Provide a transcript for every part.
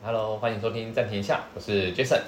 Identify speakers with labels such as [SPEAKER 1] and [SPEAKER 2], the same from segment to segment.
[SPEAKER 1] Hello，欢迎收听暂停一下，我是 Jason。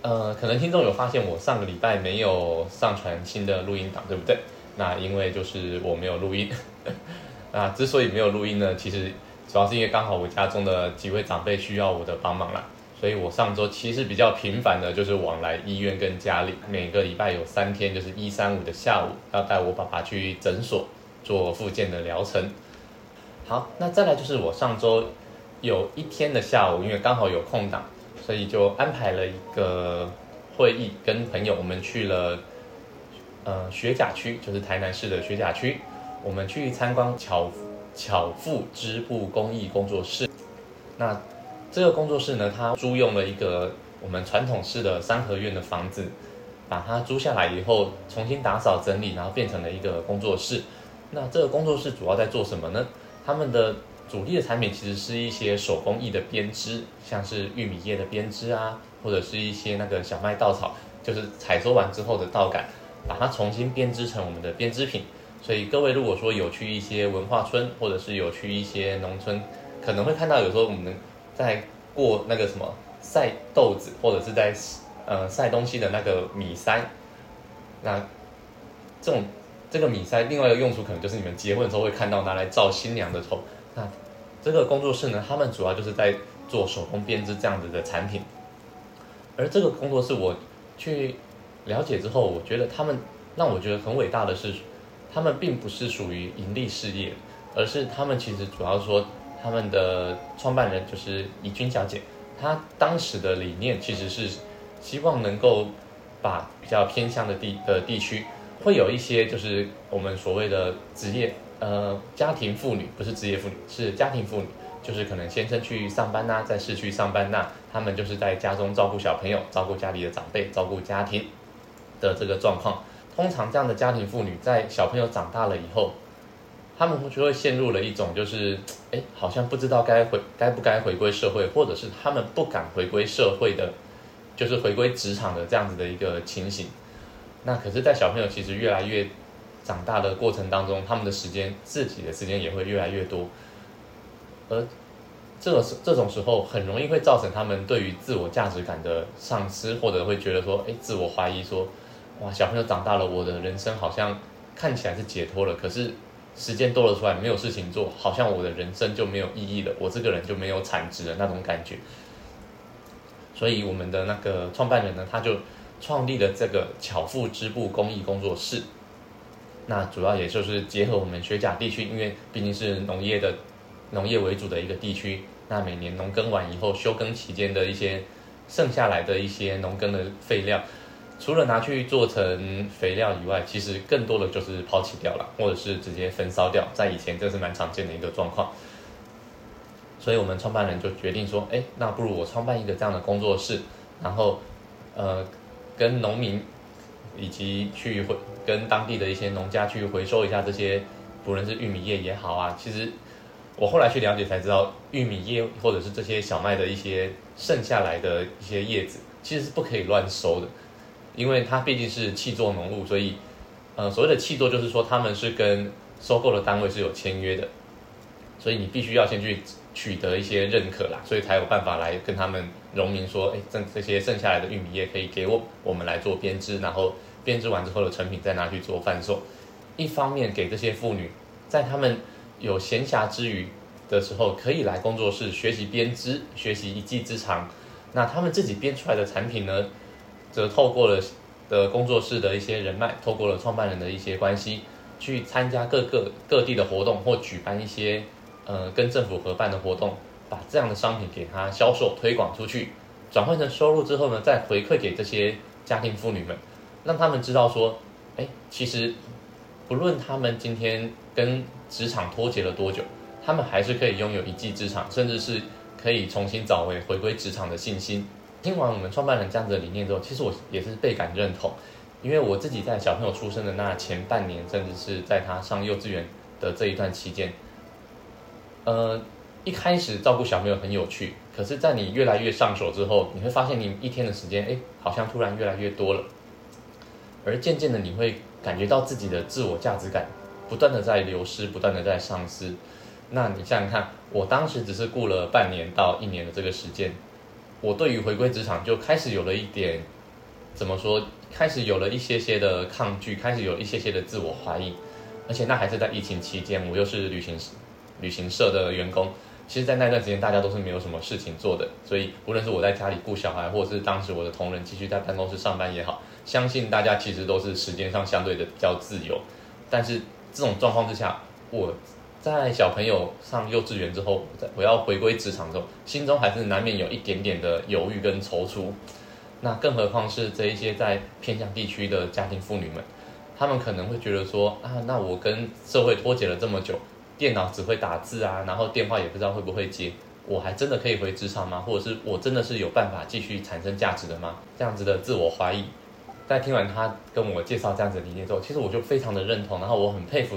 [SPEAKER 1] 呃，可能听众有发现我上个礼拜没有上传新的录音档，对不对？那因为就是我没有录音。那之所以没有录音呢，其实主要是因为刚好我家中的几位长辈需要我的帮忙啦，所以我上周其实比较频繁的就是往来医院跟家里，每个礼拜有三天，就是一三五的下午要带我爸爸去诊所做复健的疗程。好，那再来就是我上周有一天的下午，因为刚好有空档，所以就安排了一个会议，跟朋友我们去了呃学甲区，就是台南市的学甲区，我们去参观巧巧妇织布工艺工作室。那这个工作室呢，它租用了一个我们传统式的三合院的房子，把它租下来以后，重新打扫整理，然后变成了一个工作室。那这个工作室主要在做什么呢？他们的主力的产品其实是一些手工艺的编织，像是玉米叶的编织啊，或者是一些那个小麦稻草，就是采收完之后的稻杆，把它重新编织成我们的编织品。所以各位如果说有去一些文化村，或者是有去一些农村，可能会看到有时候我们在过那个什么晒豆子，或者是在呃晒东西的那个米筛，那这种。这个米筛另外一个用处可能就是你们结婚的时候会看到拿来照新娘的头。那这个工作室呢，他们主要就是在做手工编织这样子的产品。而这个工作室我去了解之后，我觉得他们让我觉得很伟大的是，他们并不是属于盈利事业，而是他们其实主要说他们的创办人就是怡君小姐，她当时的理念其实是希望能够把比较偏乡的地的地区。会有一些就是我们所谓的职业呃家庭妇女，不是职业妇女，是家庭妇女，就是可能先生去上班呐，在市区上班呐，他们就是在家中照顾小朋友，照顾家里的长辈，照顾家庭的这个状况。通常这样的家庭妇女在小朋友长大了以后，他们就会陷入了一种就是哎，好像不知道该回该不该回归社会，或者是他们不敢回归社会的，就是回归职场的这样子的一个情形。那可是，在小朋友其实越来越长大的过程当中，他们的时间自己的时间也会越来越多，而这个这种时候很容易会造成他们对于自我价值感的丧失，或者会觉得说，哎，自我怀疑说，哇，小朋友长大了，我的人生好像看起来是解脱了，可是时间多了出来，没有事情做，好像我的人生就没有意义了，我这个人就没有产值的那种感觉。所以我们的那个创办人呢，他就。创立了这个巧妇织布工艺工作室，那主要也就是结合我们学甲地区，因为毕竟是农业的农业为主的一个地区，那每年农耕完以后休耕期间的一些剩下来的一些农耕的废料，除了拿去做成肥料以外，其实更多的就是抛弃掉了，或者是直接焚烧掉，在以前这是蛮常见的一个状况，所以我们创办人就决定说，哎，那不如我创办一个这样的工作室，然后呃。跟农民以及去回跟当地的一些农家去回收一下这些，不论是玉米叶也好啊，其实我后来去了解才知道，玉米叶或者是这些小麦的一些剩下来的一些叶子，其实是不可以乱收的，因为它毕竟是气作农务，所以呃所谓的气作就是说他们是跟收购的单位是有签约的，所以你必须要先去。取得一些认可啦，所以才有办法来跟他们农民说，哎，这这些剩下来的玉米叶可以给我我们来做编织，然后编织完之后的成品再拿去做贩售。一方面给这些妇女，在他们有闲暇之余的时候，可以来工作室学习编织，学习一技之长。那他们自己编出来的产品呢，则透过了的工作室的一些人脉，透过了创办人的一些关系，去参加各个各地的活动或举办一些。呃，跟政府合办的活动，把这样的商品给他销售推广出去，转换成收入之后呢，再回馈给这些家庭妇女们，让他们知道说，哎，其实不论他们今天跟职场脱节了多久，他们还是可以拥有一技之长，甚至是可以重新找回回归职场的信心。听完我们创办人这样子的理念之后，其实我也是倍感认同，因为我自己在小朋友出生的那前半年，甚至是在他上幼稚园的这一段期间。呃，一开始照顾小朋友很有趣，可是，在你越来越上手之后，你会发现你一天的时间，哎，好像突然越来越多了，而渐渐的，你会感觉到自己的自我价值感不断的在流失，不断的在丧失。那你想想看，我当时只是雇了半年到一年的这个时间，我对于回归职场就开始有了一点，怎么说？开始有了一些些的抗拒，开始有一些些的自我怀疑，而且那还是在疫情期间，我又是旅行旅行社的员工。其实，在那段时间，大家都是没有什么事情做的，所以无论是我在家里顾小孩，或者是当时我的同仁继续在办公室上班也好，相信大家其实都是时间上相对的比较自由。但是这种状况之下，我在小朋友上幼稚园之后，我要回归职场之后，心中还是难免有一点点的犹豫跟踌躇。那更何况是这一些在偏向地区的家庭妇女们，她们可能会觉得说啊，那我跟社会脱节了这么久。电脑只会打字啊，然后电话也不知道会不会接，我还真的可以回职场吗？或者是我真的是有办法继续产生价值的吗？这样子的自我怀疑，在听完他跟我介绍这样子的理念之后，其实我就非常的认同，然后我很佩服，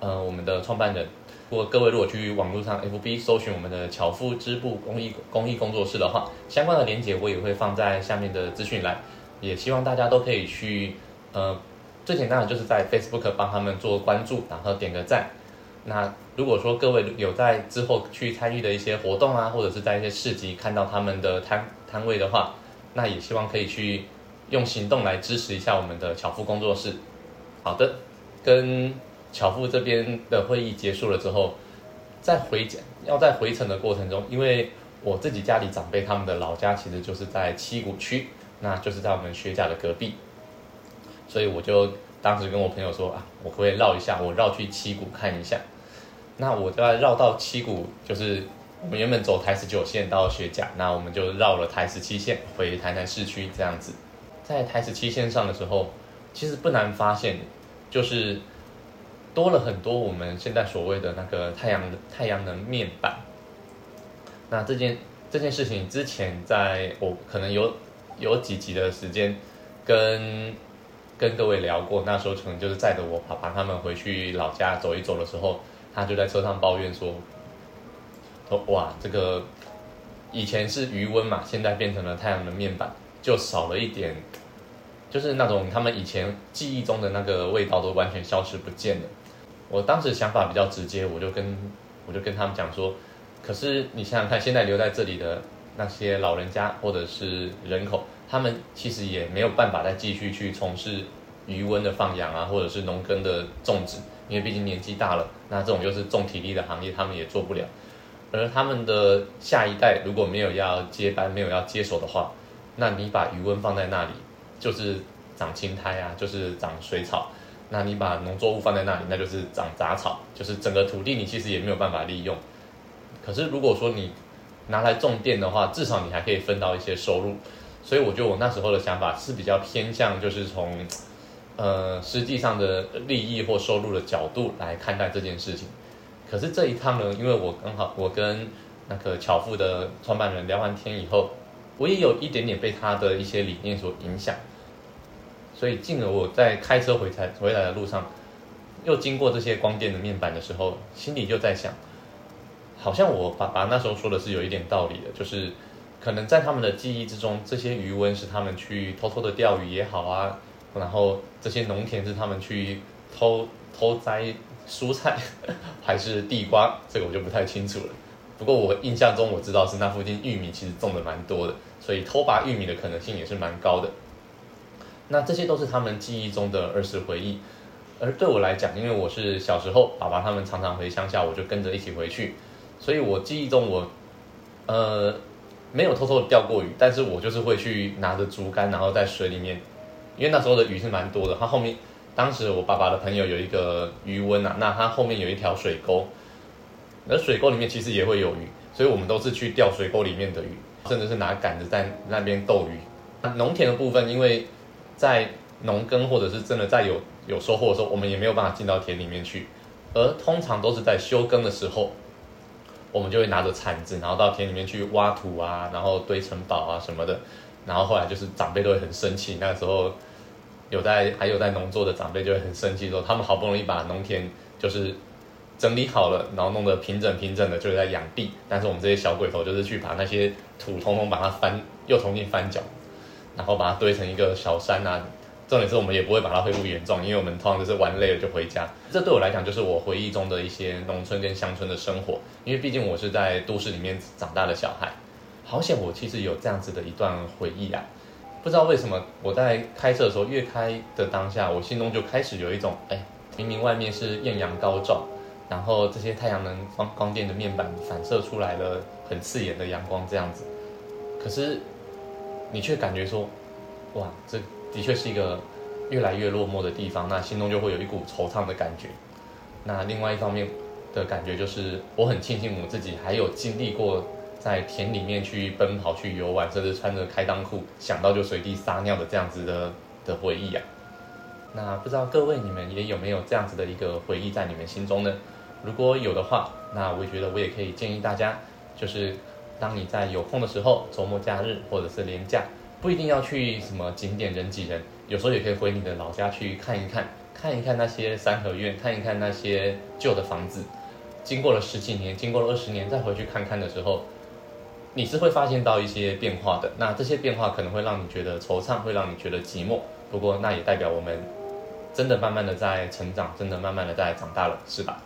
[SPEAKER 1] 呃，我们的创办人。如果各位如果去网络上 FB 搜寻我们的巧夫织布公益公益工作室的话，相关的链接我也会放在下面的资讯栏，也希望大家都可以去，呃，最简单的就是在 Facebook 帮他们做关注，然后点个赞。那如果说各位有在之后去参与的一些活动啊，或者是在一些市集看到他们的摊摊位的话，那也希望可以去用行动来支持一下我们的巧妇工作室。好的，跟巧妇这边的会议结束了之后，在回要在回程的过程中，因为我自己家里长辈他们的老家其实就是在七股区，那就是在我们学甲的隔壁，所以我就当时跟我朋友说啊，我可不可以绕一下，我绕去七股看一下。那我就要绕到七股，就是我们原本走台十九线到学甲，那我们就绕了台十七线回台南市区这样子。在台十七线上的时候，其实不难发现，就是多了很多我们现在所谓的那个太阳太阳能面板。那这件这件事情之前，在我可能有有几集的时间跟跟各位聊过，那时候可能就是载着我爸爸他们回去老家走一走的时候。他就在车上抱怨说：“说哇，这个以前是余温嘛，现在变成了太阳能面板，就少了一点，就是那种他们以前记忆中的那个味道都完全消失不见了。”我当时想法比较直接，我就跟我就跟他们讲说：“可是你想想看，现在留在这里的那些老人家或者是人口，他们其实也没有办法再继续去从事余温的放养啊，或者是农耕的种植。”因为毕竟年纪大了，那这种就是重体力的行业，他们也做不了。而他们的下一代如果没有要接班，没有要接手的话，那你把余温放在那里，就是长青苔啊，就是长水草。那你把农作物放在那里，那就是长杂草，就是整个土地你其实也没有办法利用。可是如果说你拿来种电的话，至少你还可以分到一些收入。所以我觉得我那时候的想法是比较偏向，就是从。呃，实际上的利益或收入的角度来看待这件事情，可是这一趟呢，因为我刚好我跟那个巧妇的创办人聊完天以后，我也有一点点被他的一些理念所影响，所以进而我在开车回才回来的路上，又经过这些光电的面板的时候，心里就在想，好像我爸爸那时候说的是有一点道理的，就是可能在他们的记忆之中，这些余温是他们去偷偷的钓鱼也好啊。然后这些农田是他们去偷偷摘蔬菜，还是地瓜？这个我就不太清楚了。不过我印象中我知道是那附近玉米其实种的蛮多的，所以偷拔玉米的可能性也是蛮高的。那这些都是他们记忆中的儿时回忆。而对我来讲，因为我是小时候爸爸他们常常回乡下，我就跟着一起回去，所以我记忆中我呃没有偷偷的钓过鱼，但是我就是会去拿着竹竿，然后在水里面。因为那时候的鱼是蛮多的，它后面当时我爸爸的朋友有一个渔温啊，那它后面有一条水沟，而水沟里面其实也会有鱼，所以我们都是去钓水沟里面的鱼，甚至是拿杆子在那边逗鱼。农田的部分，因为在农耕或者是真的在有有收获的时候，我们也没有办法进到田里面去，而通常都是在休耕的时候，我们就会拿着铲子，然后到田里面去挖土啊，然后堆城堡啊什么的。然后后来就是长辈都会很生气，那时候有在还有在农作的长辈就会很生气，说他们好不容易把农田就是整理好了，然后弄得平整平整的，就是在养地，但是我们这些小鬼头就是去把那些土通通把它翻，又重新翻搅，然后把它堆成一个小山啊，重点是我们也不会把它恢复原状，因为我们通常都是玩累了就回家。这对我来讲就是我回忆中的一些农村跟乡村的生活，因为毕竟我是在都市里面长大的小孩。好险，我其实有这样子的一段回忆啊！不知道为什么我在开车的时候，越开的当下，我心中就开始有一种，哎，明明外面是艳阳高照，然后这些太阳能光光电的面板反射出来了很刺眼的阳光这样子，可是你却感觉说，哇，这的确是一个越来越落寞的地方，那心中就会有一股惆怅的感觉。那另外一方面的感觉就是，我很庆幸我自己还有经历过。在田里面去奔跑、去游玩，甚至穿着开裆裤，想到就随地撒尿的这样子的的回忆啊。那不知道各位你们也有没有这样子的一个回忆在你们心中呢？如果有的话，那我觉得我也可以建议大家，就是当你在有空的时候，周末假日或者是年假，不一定要去什么景点人挤人，有时候也可以回你的老家去看一看，看一看那些三合院，看一看那些旧的房子。经过了十几年，经过了二十年，再回去看看的时候。你是会发现到一些变化的，那这些变化可能会让你觉得惆怅，会让你觉得寂寞。不过那也代表我们真的慢慢的在成长，真的慢慢的在长大了，是吧？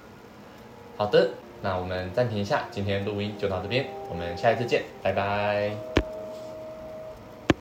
[SPEAKER 1] 好的，那我们暂停一下，今天录音就到这边，我们下一次见，拜拜。